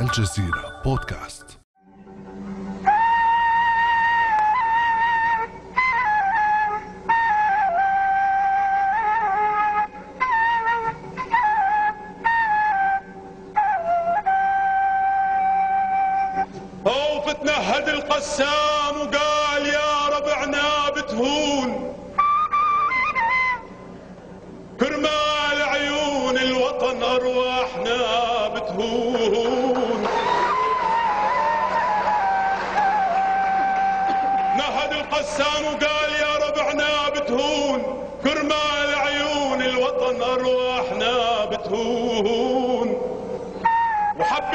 الجزيرة بودكاست.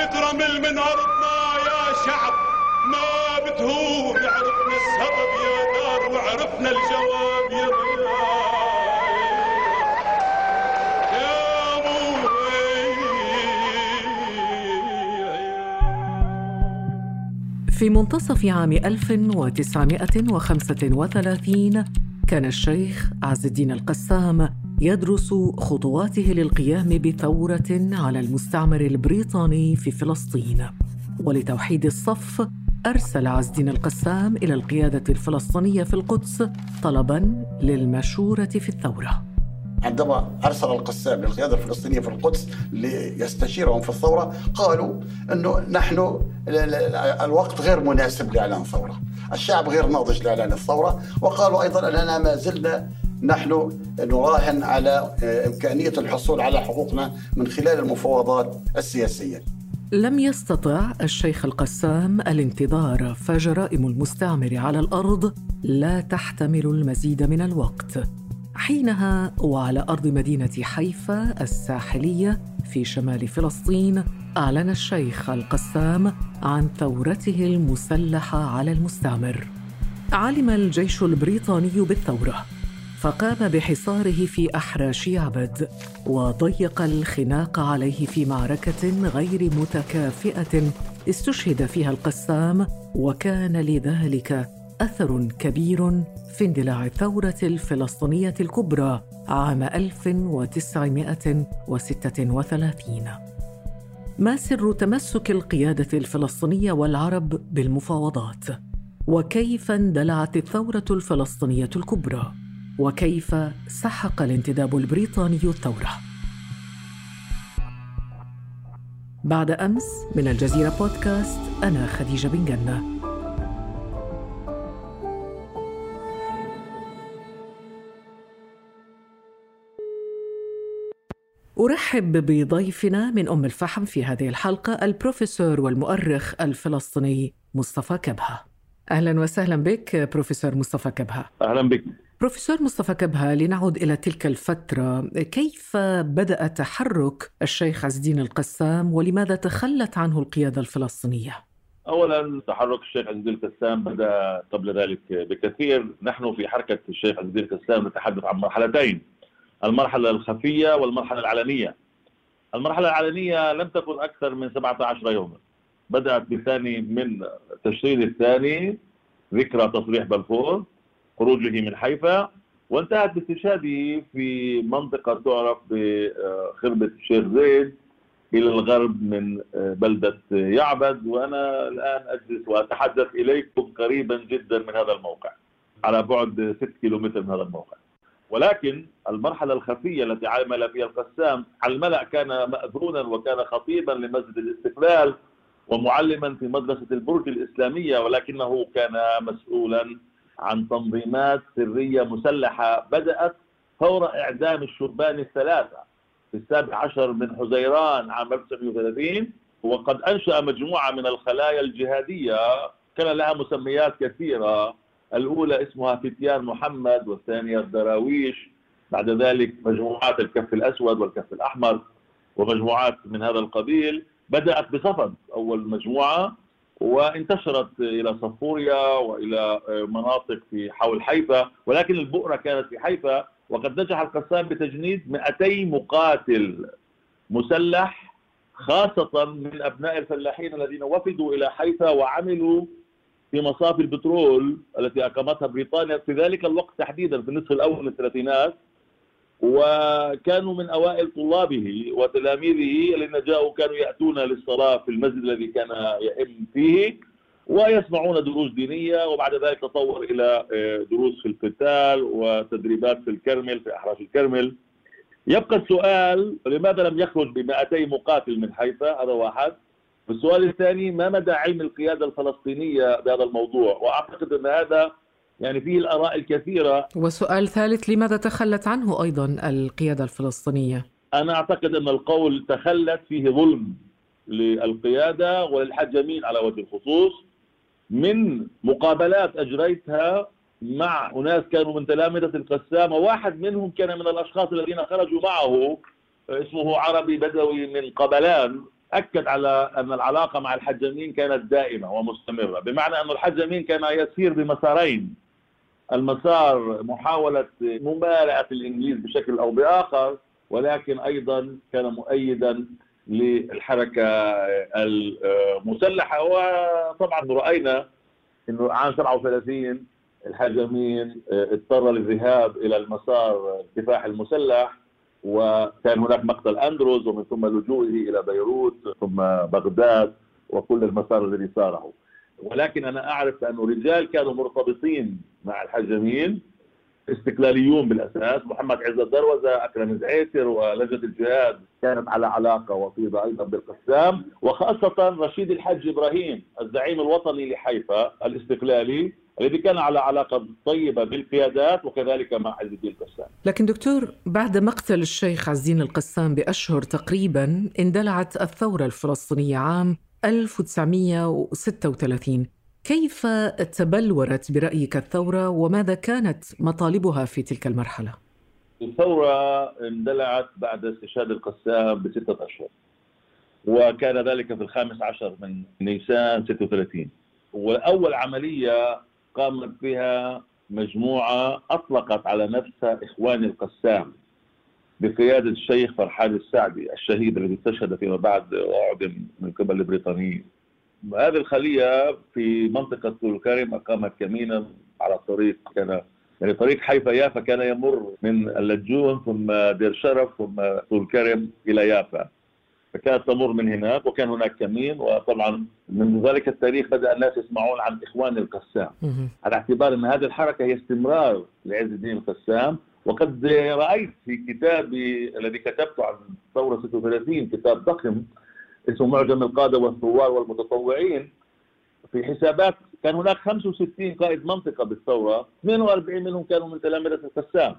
وحبة رمل من أرضنا يا شعب ما بتهون. عرفنا السبب يا دار وعرفنا الجواب يا في منتصف عام 1935 كان الشيخ عز الدين القسام يدرس خطواته للقيام بثورة على المستعمر البريطاني في فلسطين. ولتوحيد الصف أرسل عز الدين القسام إلى القيادة الفلسطينية في القدس طلباً للمشورة في الثورة. عندما أرسل القسام للقياده الفلسطينية في القدس ليستشيرهم في الثورة قالوا إنه نحن ال- ال- الوقت غير مناسب لإعلان ثوره، الشعب غير ناضج لإعلان الثورة، وقالوا أيضا أننا ما زلنا نحن نراهن على آه، إمكانية الحصول على حقوقنا من خلال المفاوضات السياسية. لم يستطع الشيخ القسام الانتظار فجرائم المستعمر على الأرض لا تحتمل المزيد من الوقت. حينها وعلى أرض مدينة حيفا الساحلية في شمال فلسطين أعلن الشيخ القسام عن ثورته المسلحة على المستعمر. علم الجيش البريطاني بالثورة. فقام بحصاره في أحراش عبد وضيق الخناق عليه في معركة غير متكافئة استشهد فيها القسام وكان لذلك أثر كبير في اندلاع الثورة الفلسطينية الكبرى عام 1936 ما سر تمسك القيادة الفلسطينية والعرب بالمفاوضات؟ وكيف اندلعت الثورة الفلسطينية الكبرى؟ وكيف سحق الانتداب البريطاني الثورة. بعد أمس من الجزيرة بودكاست أنا خديجة بن جنة. أرحب بضيفنا من أم الفحم في هذه الحلقة البروفيسور والمؤرخ الفلسطيني مصطفى كبهة أهلا وسهلا بك بروفيسور مصطفى كبهة أهلا بك. بروفيسور مصطفى كبهة لنعود إلى تلك الفترة. كيف بدأ تحرك الشيخ عز الدين القسام ولماذا تخلت عنه القيادة الفلسطينية؟ اولا تحرك الشيخ عز الدين القسام بدأ قبل ذلك بكثير. نحن في حركة الشيخ عز الدين القسام نتحدث عن مرحلتين المرحلة الخفية والمرحلة العلنية. المرحلة العلنية لم تكن أكثر من 17 يوما. بدأت بثاني من تشرين الثاني ذكرى تصريح بلفور. خروجه من حيفا وانتهت باستشهاده في منطقة تعرف بخربة الشيخ زيد إلى الغرب من بلدة يعبد. وأنا الآن أجلس وأتحدث إليكم قريبا جدا من هذا الموقع على بعد 6 كيلومتر من هذا الموقع. ولكن المرحلة الخفية التي عمل فيها القسام على الملأ كان ماذونا وكان خطيبا لمسجد الاستقلال ومعلما في مدرسة البرج الإسلامية ولكنه كان مسؤولا عن تنظيمات سرية مسلحة بدأت فور اعدام الشربان الثلاثة. في السابع عشر من حزيران عام 1930 وقد أنشأ مجموعة من الخلايا الجهادية كان لها مسميات كثيرة. الأولى اسمها فتيان محمد والثانية الدراويش. بعد ذلك مجموعات الكف الأسود والكف الأحمر ومجموعات من هذا القبيل بدأت بصفد أول مجموعة وانتشرت إلى صفوريا وإلى مناطق في حول حيفا ولكن البؤرة كانت في حيفا وقد نجح القسام بتجنيد 200 مقاتل مسلح خاصة من أبناء الفلاحين الذين وفدوا إلى حيفا وعملوا في مصافي البترول التي أقامتها بريطانيا. في ذلك الوقت تحديدا في النصف الأول من الثلاثينات وكانوا من أوائل طلابه وتلاميذه الذين جاءوا كانوا يأتون للصلاة في المسجد الذي كان يئم فيه ويسمعون دروس دينية وبعد ذلك تطور إلى آه، دروس في القتال وتدريبات في الكرمل في أحراش الكرمل. يبقى السؤال لماذا لم يخرج ب 200 مقاتل من حيفا؟ هذا واحد. السؤال الثاني ما مدى علم القيادة الفلسطينية بهذا الموضوع؟ وأعتقد أن هذا يعني فيه الآراء الكثيرة. وسؤال ثالث لماذا تخلت عنه أيضا القيادة الفلسطينية؟ أنا أعتقد أن القول تخلت فيه ظلم للقيادة وللحجمين على وجه الخصوص من مقابلات أجريتها مع أناس كانوا من تلامذة القسام وواحد منهم كان من الأشخاص الذين خرجوا معه اسمه عربي بدوي من قبلان أكد على أن العلاقة مع الحجمين كانت دائمة ومستمرة بمعنى أن الحجمين كان يسير بمسارين. المسار محاولة ممالأة الإنجليز بشكل أو بآخر ولكن أيضا كان مؤيدا للحركة المسلحة. وطبعا رأينا أنه عام 37 الحجمين اضطر للذهاب إلى المسار الكفاح المسلح وكان هناك مقتل أندروز ومن ثم لجوئه إلى بيروت ثم بغداد وكل المسار الذي ساره. ولكن أنا أعرف أن رجال كانوا مرتبطين مع الحجمين استقلاليون بالأساس محمد عز الدروزة أكرم زعيتر ولجنة الجهاد كانت على علاقة وطيده أيضا بالقسام وخاصة رشيد الحج إبراهيم الزعيم الوطني لحيفا الاستقلالي الذي كان على علاقة طيبة بالقيادات وكذلك مع عز الدين القسام. لكن دكتور بعد مقتل الشيخ عز الدين القسام بأشهر تقريبا اندلعت الثورة الفلسطينية عام 1936 كيف تبلورت برأيك الثورة وماذا كانت مطالبها في تلك المرحلة؟ الثورة اندلعت بعد استشهاد القسام بستة أشهر وكان ذلك في الخامس عشر من نيسان 36 وأول عملية قامت بها مجموعة أطلقت على نفسها إخوان القسام. بقيادة الشيخ فرحان السعدي الشهيد الذي استشهد فيما بعد وأعدم من قبل البريطانيين هذه الخلية في منطقة طول كرم أقامت كمينا على الطريق كان يعني طريق حيفا يافا كان يمر من اللجون ثم دير شرف ثم طول كرم إلى يافا. فكانت تمر من هناك وكان هناك كمين وطبعا من ذلك التاريخ بدأ الناس يسمعون عن إخوان القسام. على اعتبار أن هذه الحركة هي استمرار لعز الدين القسام وقد رأيت في كتابي الذي كتبته عن ثورة 36 كتاب ضخم اسمه معجم القادة والثوار والمتطوعين. في حسابات كان هناك 65 قائد منطقة بالثورة 42 منهم كانوا من تلامذة القسام.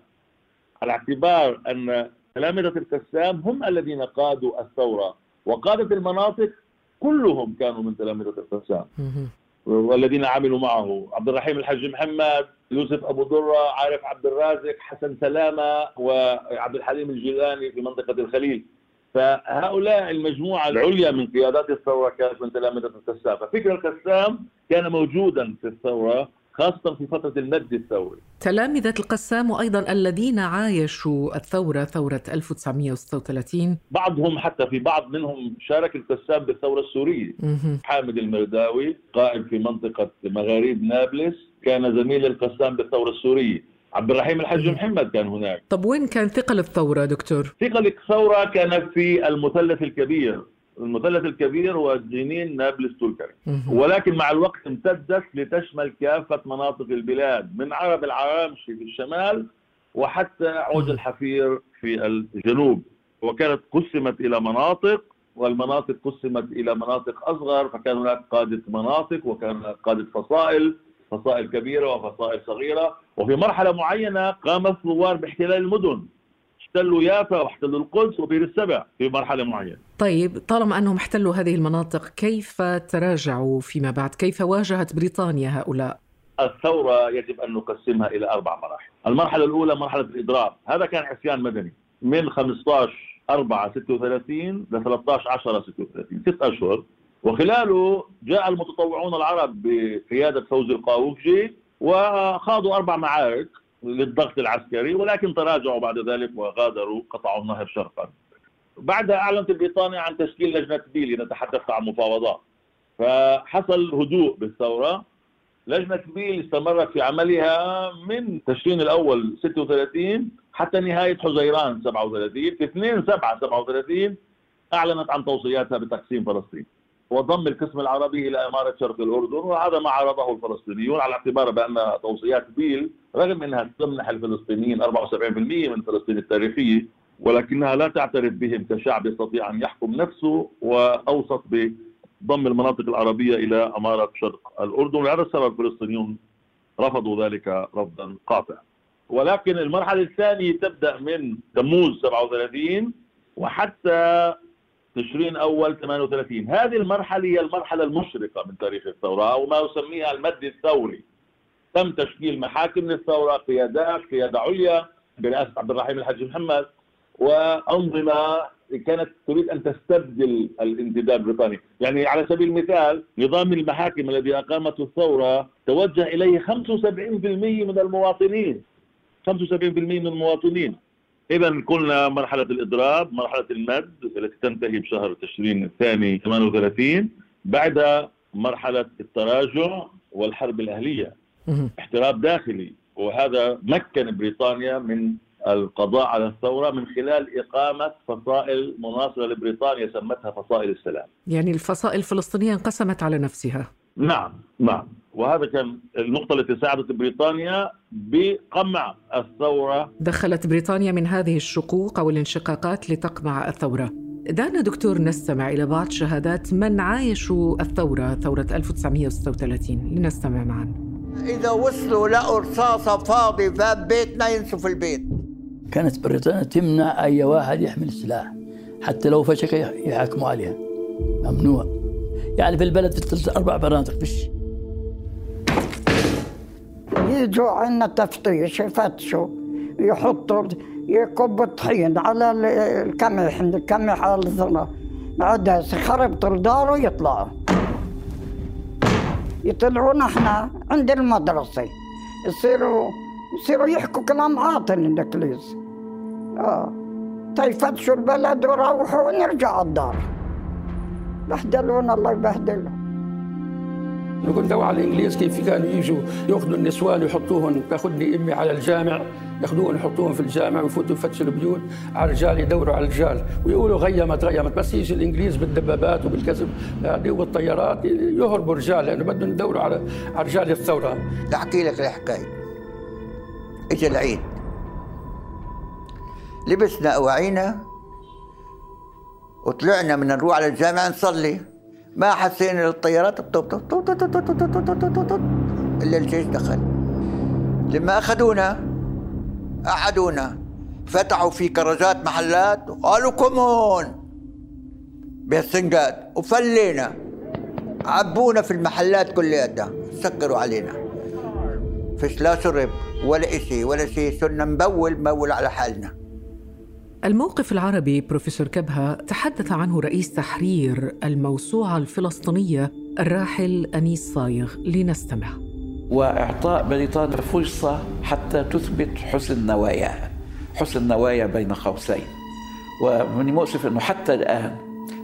على اعتبار أن تلامذة القسام هم الذين قادوا الثورة وقادة المناطق كلهم كانوا من تلامذة القسام. والذين عملوا معه عبد الرحيم الحج محمد يوسف أبو دره عارف عبد الرازق حسن سلامة وعبد الحليم الجيلاني في منطقة الخليل. فهؤلاء المجموعة العليا من قيادات الثورة كانت من تلامذة القسام ففكر القسام كان موجودا في الثورة خاصة في فترة المد الثوري. تلامذة القسام وأيضا الذين عايشوا الثورة ثورة 1936 بعضهم حتى في بعض منهم شارك القسام بالثورة السورية. حامد المرداوي قائد في منطقة مغاريب نابلس كان زميل القسام بالثورة السورية. عبد الرحيم الحج محمد كان هناك. طب وين كان ثقل الثورة دكتور؟ ثقل الثورة كان في المثلث الكبير. المثلث الكبير هو جنين نابلس تولكري. ولكن مع الوقت امتدت لتشمل كافة مناطق البلاد من عرب العرامشي في الشمال وحتى عوج الحفير في الجنوب. وكانت قسمت إلى مناطق والمناطق قسمت إلى مناطق أصغر فكان هناك قادة مناطق وكان قادة فصائل. فصائل كبيرة وفصائل صغيرة. وفي مرحلة معينة قام الثوار باحتلال المدن. احتلوا يافا واحتلوا القدس وبير السبع في مرحلة معينة. طيب طالما أنهم احتلوا هذه المناطق كيف تراجعوا فيما بعد؟ كيف واجهت بريطانيا هؤلاء؟ الثورة يجب أن نقسمها إلى أربع مراحل. المرحلة الأولى مرحلة الإضراب. هذا كان عصيان مدني. من 15 4 36 ل 13 10 36 ست أشهر. وخلاله جاء المتطوعون العرب بقيادة فوزي القاووكجي وخاضوا أربع معارك للضغط العسكري ولكن تراجعوا بعد ذلك وغادروا قطعوا النهر شرقا. بعدها أعلنت بريطانيا عن تشكيل لجنة بيلي نتحدث عن مفاوضات. فحصل هدوء بالثورة. لجنة بيل استمرت في عملها من تشرين الأول 36 حتى نهاية حزيران 37 في 2 7 37 أعلنت عن توصياتها بتقسيم فلسطين. وضم القسم العربي إلى إمارة شرق الأردن وهذا ما عرضه الفلسطينيون على اعتبار بأن توصيات بيل رغم إنها تمنح الفلسطينيين 74% من فلسطين التاريخية ولكنها لا تعترف بهم كشعب يستطيع أن يحكم نفسه وأوصت بضم المناطق العربية إلى إمارة شرق الأردن ولهذا السبب الفلسطينيون رفضوا ذلك رفضا قاطعا. ولكن المرحلة الثانية تبدأ من تموز 37 وحتى تشرين أول 38 هذه المرحلة هي المرحلة المشرقة من تاريخ الثورة أو ما يسميها المد الثوري. تم تشكيل محاكم للثورة قيادات قيادة عليا برئاسة عبد الرحيم الحاج محمد وأنظمة كانت تريد أن تستبدل الانتداب البريطاني. يعني على سبيل المثال نظام المحاكم الذي أقامته الثورة توجه إليه 75% من المواطنين. 75% من المواطنين. إذا قلنا مرحلة الإضراب مرحلة المد التي تنتهي بشهر تشرين الثاني 38 بعد مرحلة التراجع والحرب الأهلية احتراب داخلي وهذا مكن بريطانيا من القضاء على الثورة من خلال إقامة فصائل مناصرة لبريطانيا سمتها فصائل السلام. يعني الفصائل الفلسطينية انقسمت على نفسها. نعم نعم وهذا كان النقطة التي ساعدت بريطانيا بقمع الثورة. دخلت بريطانيا من هذه الشقوق أو الانشقاقات لتقمع الثورة. دعنا دكتور نستمع إلى بعض شهادات من عايشوا الثورة ثورة 1936 لنستمع معا. إذا وصلوا لقوا رصاصة فاضي باب بيتنا ينسوا البيت. كانت بريطانيا تمنع أي واحد يحمل سلاح حتى لو فشك يحكموا عليها. ممنوع. يعني في البلد في أربع برامج فيش يجوا عندنا تفتيش يفتشوا يحطوا يكبوا الطحين على القمح القمح على الذرة عدس خربطوا الدار ويطلعوا. يطلعونا إحنا عند المدرسة. يصيروا يصيروا يحكوا كلام عاطل الانجليز آه. تيفتشوا البلد ويروحوا ونرجع الدار. بهدلونا الله يبهدلهم. دوا على الإنجليز كيف كانوا يجوا؟ يأخذوا النسوان ويحطوهم. تاخذني أمي على الجامع ياخذوهم يحطوهم في الجامع ويفوتوا يفتشوا البيوت. على الرجال يدوروا على الرجال. ويقولوا غيمت غيمت. بس يجي الإنجليز بالدبابات وبالكذب. والطيارات يهربوا الرجال لأنه بدهم يدوروا على على رجال الثوره أحكي لك الحكاية. اجى العيد. لبسنا أواعينا وطلعنا من نروح على الجامع نصلي. ما حسينا الطيارات الا الجيش دخل لما اخذونا قعدونا فتحوا في كرجات محلات وقالوا كمون بهالسنقات وفلينا عبونا في المحلات كلياتها سكروا علينا فيش لا شرب ولا إشي ولا شيء صرنا نبول نبول على حالنا الموقف العربي بروفيسور كبهة تحدث عنه رئيس تحرير الموسوعة الفلسطينية الراحل أنيس صايغ لنستمع. وإعطاء بريطانيا فرصة حتى تثبت حسن نواياها حسن نوايا بين قوسين. ومن مؤسف أنه حتى الآن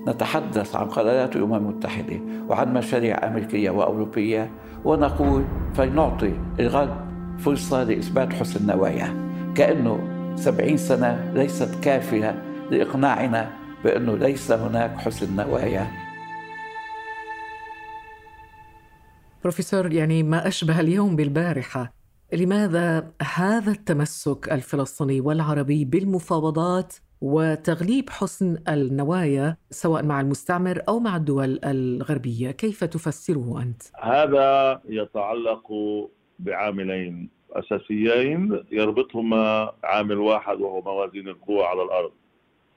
نتحدث عن قرارات الأمم المتحدة وعن مشاريع أمريكية وأوروبية ونقول فلنعطي الغرب فرصة لإثبات حسن نواياه كأنه سبعين سنة ليست كافية لإقناعنا بأنه ليس هناك حسن نوايا. بروفيسور يعني ما أشبه اليوم بالبارحة. لماذا هذا التمسك الفلسطيني والعربي بالمفاوضات وتغليب حسن النوايا سواء مع المستعمر أو مع الدول الغربية، كيف تفسره أنت؟ هذا يتعلق بعاملين. أساسيين يربطهما عامل واحد وهو موازين القوى على الأرض.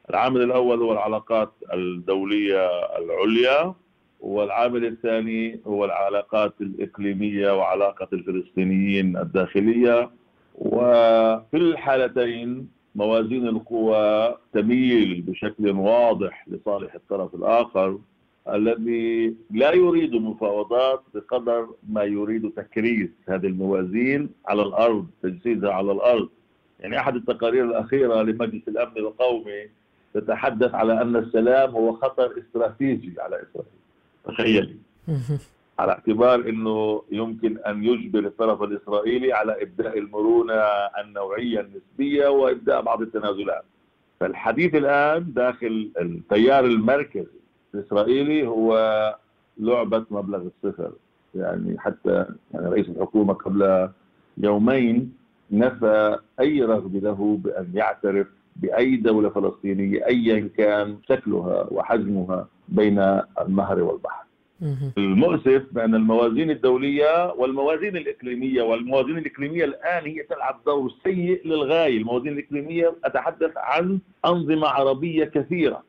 العامل الأول هو العلاقات الدولية العليا والعامل الثاني هو العلاقات الإقليمية وعلاقة الفلسطينيين الداخلية. وفي الحالتين موازين القوى تميل بشكل واضح لصالح الطرف الآخر الذي لا يريد مفاوضات بقدر ما يريد تكريس هذه الموازين على الأرض تجسيدها على الأرض. يعني أحد التقارير الأخيرة لمجلس الأمن القومي تتحدث على أن السلام هو خطر استراتيجي على إسرائيل. تخيلي. على اعتبار إنه يمكن أن يجبر الطرف الإسرائيلي على إبداء المرونة النوعية النسبية وإبداء بعض التنازلات. فالحديث الآن داخل التيار المركزي الإسرائيلي هو لعبة مبلغ الصفر. يعني حتى يعني رئيس الحكومة قبل يومين نفى أي رغبة له بأن يعترف بأي دولة فلسطينية ايا كان شكلها وحجمها بين النهر والبحر. المؤسف بأن الموازين الدولية والموازين الإقليمية والموازين الإقليمية الآن هي تلعب دور سيء للغاية، الموازين الإقليمية اتحدث عن أنظمة عربية كثيرة.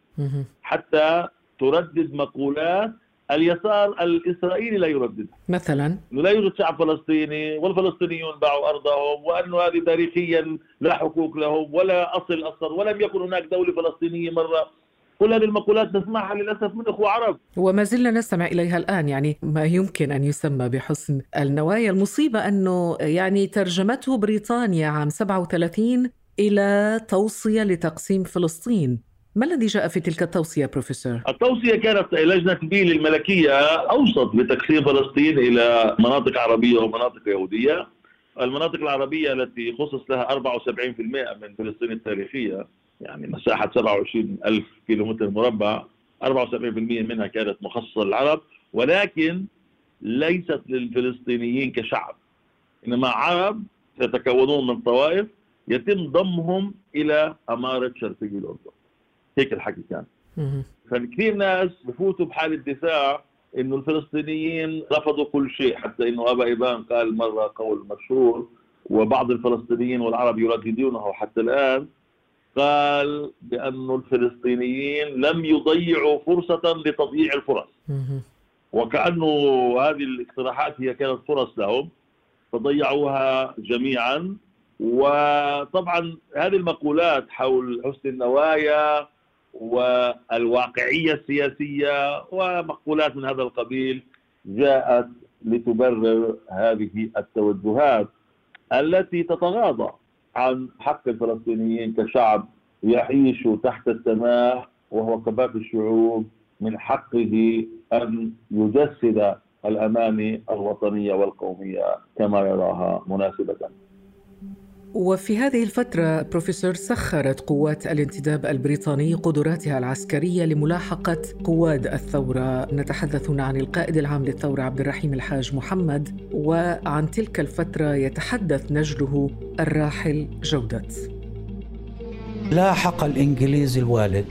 حتى تردد مقولات اليسار الإسرائيلي لا يرددها. مثلا؟ إنه لا يوجد شعب فلسطيني والفلسطينيون باعوا أرضهم وأنه هذه تاريخيا لا حقوق لهم ولا أصل أصلا ولم يكن هناك دولة فلسطينية مرة. كل هذه المقولات نسمعها للأسف من أخوة عرب. وما زلنا نستمع إليها الآن يعني ما يمكن أن يسمى بحسن النوايا. المصيبة أنه يعني ترجمته بريطانيا عام 37 إلى توصية لتقسيم فلسطين. ما الذي جاء في تلك التوصية بروفيسور؟ التوصية كانت لجنة بيل الملكية أوصت بتقسيم فلسطين إلى مناطق عربية ومناطق يهودية. المناطق العربية التي خصص لها 74% من فلسطين التاريخية يعني مساحة 27 ألف كيلومتر مربع 74% منها كانت مخصصة للعرب ولكن ليست للفلسطينيين كشعب. إنما عرب يتكونون من طوائف يتم ضمهم إلى أمارة شرقي الأردن. هيك الحكي كان. فكثير ناس بفوتوا بحالة دفاع إنه الفلسطينيين رفضوا كل شيء حتى إنه أبا ايبان قال مرة قول مشهور وبعض الفلسطينيين والعرب يرددونه حتى الآن قال بأن الفلسطينيين لم يضيعوا فرصة لتضييع الفرص. وكأنه هذه الاقتراحات هي كانت فرص لهم فضيعوها جميعا. وطبعا هذه المقولات حول حسن النوايا والواقعية السياسية ومقولات من هذا القبيل جاءت لتبرر هذه التوجهات التي تتغاضى عن حق الفلسطينيين كشعب يعيش تحت السماء وهو كباقي الشعوب من حقه أن يجسد الأماني الوطنية والقومية كما يراها مناسبة. وفي هذه الفترة بروفيسور سخرت قوات الانتداب البريطاني قدراتها العسكرية لملاحقة قواد الثورة. نتحدث عن القائد العام للثورة عبد الرحيم الحاج محمد وعن تلك الفترة يتحدث نجله الراحل جودة لاحق الإنجليز الوالد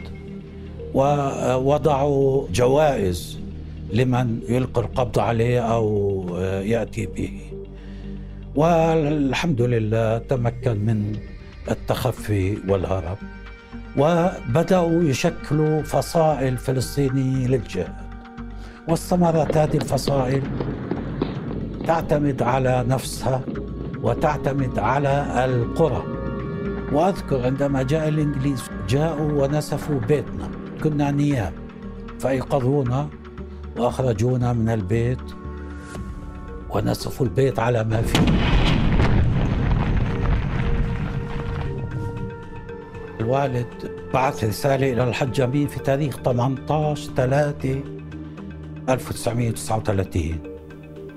ووضعوا جوائز لمن يلقي القبض عليه أو يأتي به. والحمد لله تمكن من التخفي والهرب. وبدأوا يشكلوا فصائل فلسطينية للجهاد. واستمرت هذه الفصائل تعتمد على نفسها وتعتمد على القرى. وأذكر عندما جاء الإنجليز جاءوا ونسفوا بيتنا كنا نيام فأيقظونا وأخرجونا من البيت. ونسفوا البيت على ما فيه. الوالد بعث رسالة إلى الحج أمين في تاريخ 18 3 1939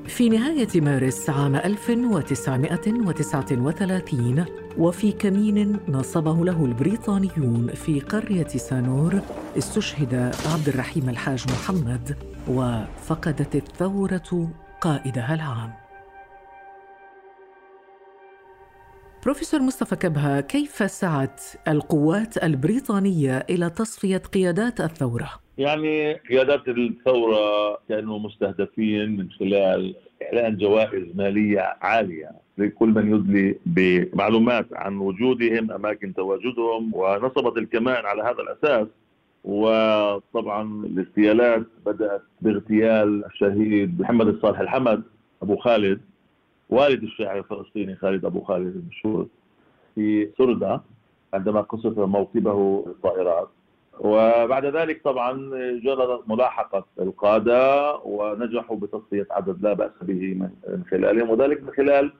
في نهاية مارس عام 1939 وفي كمين نصبه له البريطانيون في قرية سانور استشهد عبد الرحيم الحاج محمد وفقدت الثورة قائدها العام بروفيسور مصطفى كبهة كيف سعت القوات البريطانية إلى تصفية قيادات الثورة؟ يعني قيادات الثورة كانوا مستهدفين من خلال إعلان جوائز مالية عالية لكل من يدلي بمعلومات عن وجودهم أماكن تواجدهم ونصبت الكمان على هذا الأساس وطبعا الاغتيالات بدأت باغتيال الشهيد محمد الصالح الحمد أبو خالد والد الشاعر الفلسطيني خالد أبو خالد المشهور في سردة عندما قصف موكبه الطائرات. وبعد ذلك طبعا جرى ملاحقة القادة ونجحوا بتصفية عدد لا بأس به من خلالهم وذلك من خلال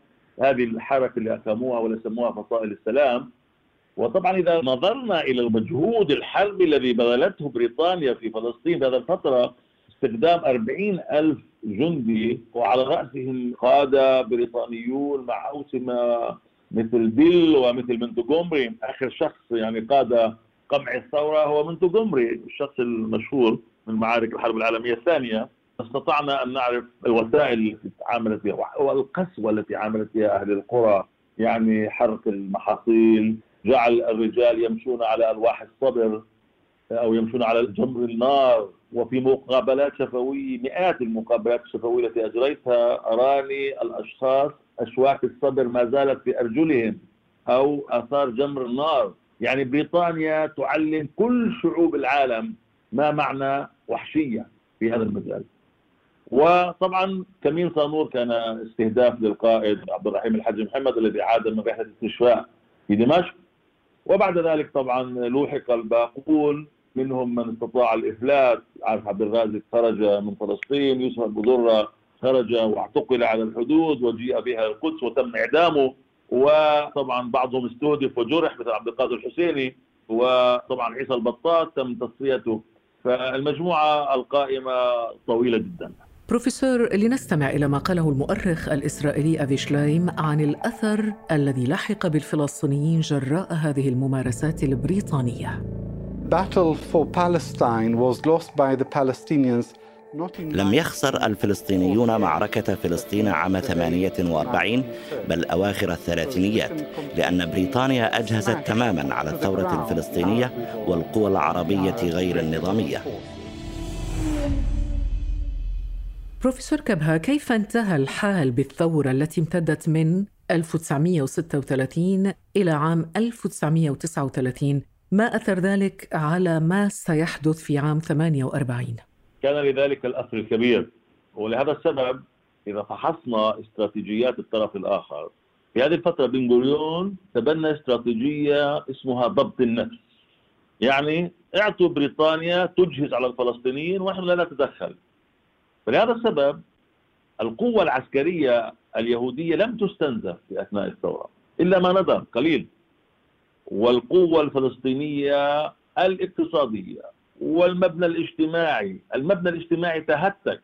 هذه الحركة اللي أقاموها واللي سموها فصائل السلام. وطبعا إذا نظرنا إلى المجهود الحربي الذي بذلته بريطانيا في فلسطين في هذه الفترة استخدام أربعين ألف جندي وعلى رأسهم قادة بريطانيون مع أوسمة مثل بيل ومثل منتوغومري. آخر شخص يعني قاد قمع الثورة هو منتوغومري الشخص المشهور من معارك الحرب العالمية الثانية. استطعنا أن نعرف الوسائل التي تعاملت بها والقسوة التي عاملت بها أهل القرى يعني حرق المحاصيل جعل الرجال يمشون على ألواح الصبر أو يمشون على جمر النار. وفي مقابلات شفوية مئات المقابلات الشفوية التي أجريتها أراني الأشخاص أشواك الصبر ما زالت في أرجلهم أو آثار جمر النار. يعني بريطانيا تعلم كل شعوب العالم ما معنى وحشية في هذا المجال. وطبعا كمين صانور كان استهداف للقائد عبد الرحيم الحاج محمد الذي عاد من رحله استشفاء في دمشق. وبعد ذلك طبعا لوحق الباقون منهم من استطاع الافلات عارف عبد الرازق خرج من فلسطين يوسف البدره خرج واعتقل على الحدود وجيء بها القدس وتم إعدامه. وطبعا بعضهم استهدف وجرح مثل عبد القادر الحسيني. وطبعا عيسى البطاط تم تصفيته. فالمجموعة القائمة طويلة جدا. بروفيسور لنستمع إلى ما قاله المؤرخ الإسرائيلي أفي شلايم عن الأثر الذي لحق بالفلسطينيين جراء هذه الممارسات البريطانية. لم يخسر الفلسطينيون معركة فلسطين عام 48 بل أواخر الثلاثينيات لأن بريطانيا أجهزت تماما على الثورة الفلسطينية والقوى العربية غير النظامية بروفيسور كبهة كيف انتهى الحال بالثورة التي امتدت من 1936 إلى عام 1939 ما أثر ذلك على ما سيحدث في عام 48 كان لذلك الأثر الكبير ولهذا السبب إذا فحصنا استراتيجيات الطرف الآخر. في هذه الفترة بن غوريون تبنى استراتيجية اسمها ضبط النفس. يعني اعطوا بريطانيا تجهز على الفلسطينيين ونحن لا نتدخل. فلهذا السبب القوة العسكرية اليهودية لم تستنزف في أثناء الثورة إلا ما ندر قليل. والقوة الفلسطينية الاقتصادية والمبنى الاجتماعي المبنى الاجتماعي تهتك.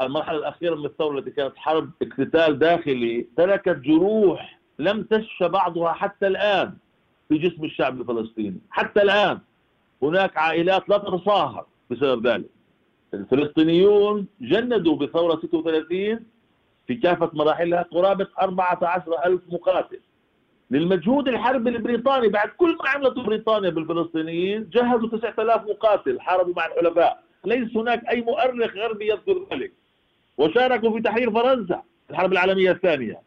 المرحلة الأخيرة من الثورة التي كانت حرب اقتتال داخلي تركت جروح لم تشفى بعضها حتى الآن في جسم الشعب الفلسطيني حتى الآن هناك عائلات لا تتصاهر بسبب ذلك. الفلسطينيون جندوا بثورة 36 في كافة مراحلها قرابة 14 ألف مقاتل. للمجهود الحربي البريطاني بعد كل ما عملته بريطانيا بالفلسطينيين جهزوا 9000 مقاتل حاربوا مع الحلفاء. ليس هناك أي مؤرخ غربي يذكر ذلك. وشاركوا في تحرير فرنسا الحرب العالمية الثانية.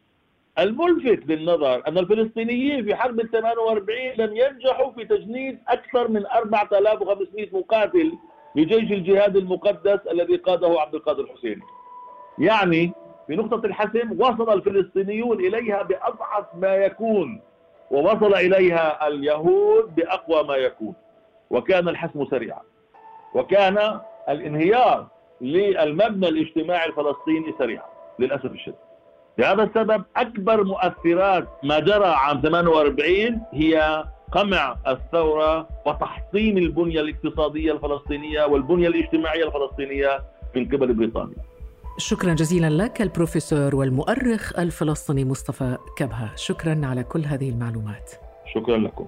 الملفت للنظر أن الفلسطينيين في حرب ال 48 لم ينجحوا في تجنيد أكثر من 4500 مقاتل لجيش الجهاد المقدس الذي قاده عبد القادر الحسيني يعني في نقطة الحسم وصل الفلسطينيون إليها بأضعف ما يكون ووصل إليها اليهود بأقوى ما يكون وكان الحسم سريعا. وكان الانهيار للمبنى الاجتماعي الفلسطيني سريعا للأسف الشديد. لهذا السبب أكبر مؤثرات ما جرى عام 48 هي قمع الثورة وتحطيم البنية الاقتصادية الفلسطينية والبنية الاجتماعية الفلسطينية من قبل بريطانيا. شكرا جزيلا لك البروفيسور والمؤرخ الفلسطيني مصطفى كبهة. شكرا على كل هذه المعلومات. شكرا لكم.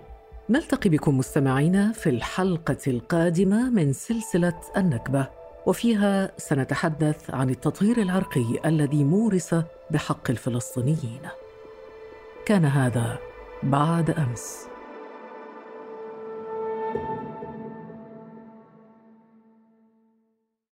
نلتقي بكم مستمعينا في الحلقة القادمة من سلسلة النكبة وفيها سنتحدث عن التطهير العرقي الذي مورس بحق الفلسطينيين. كان هذا بعد أمس.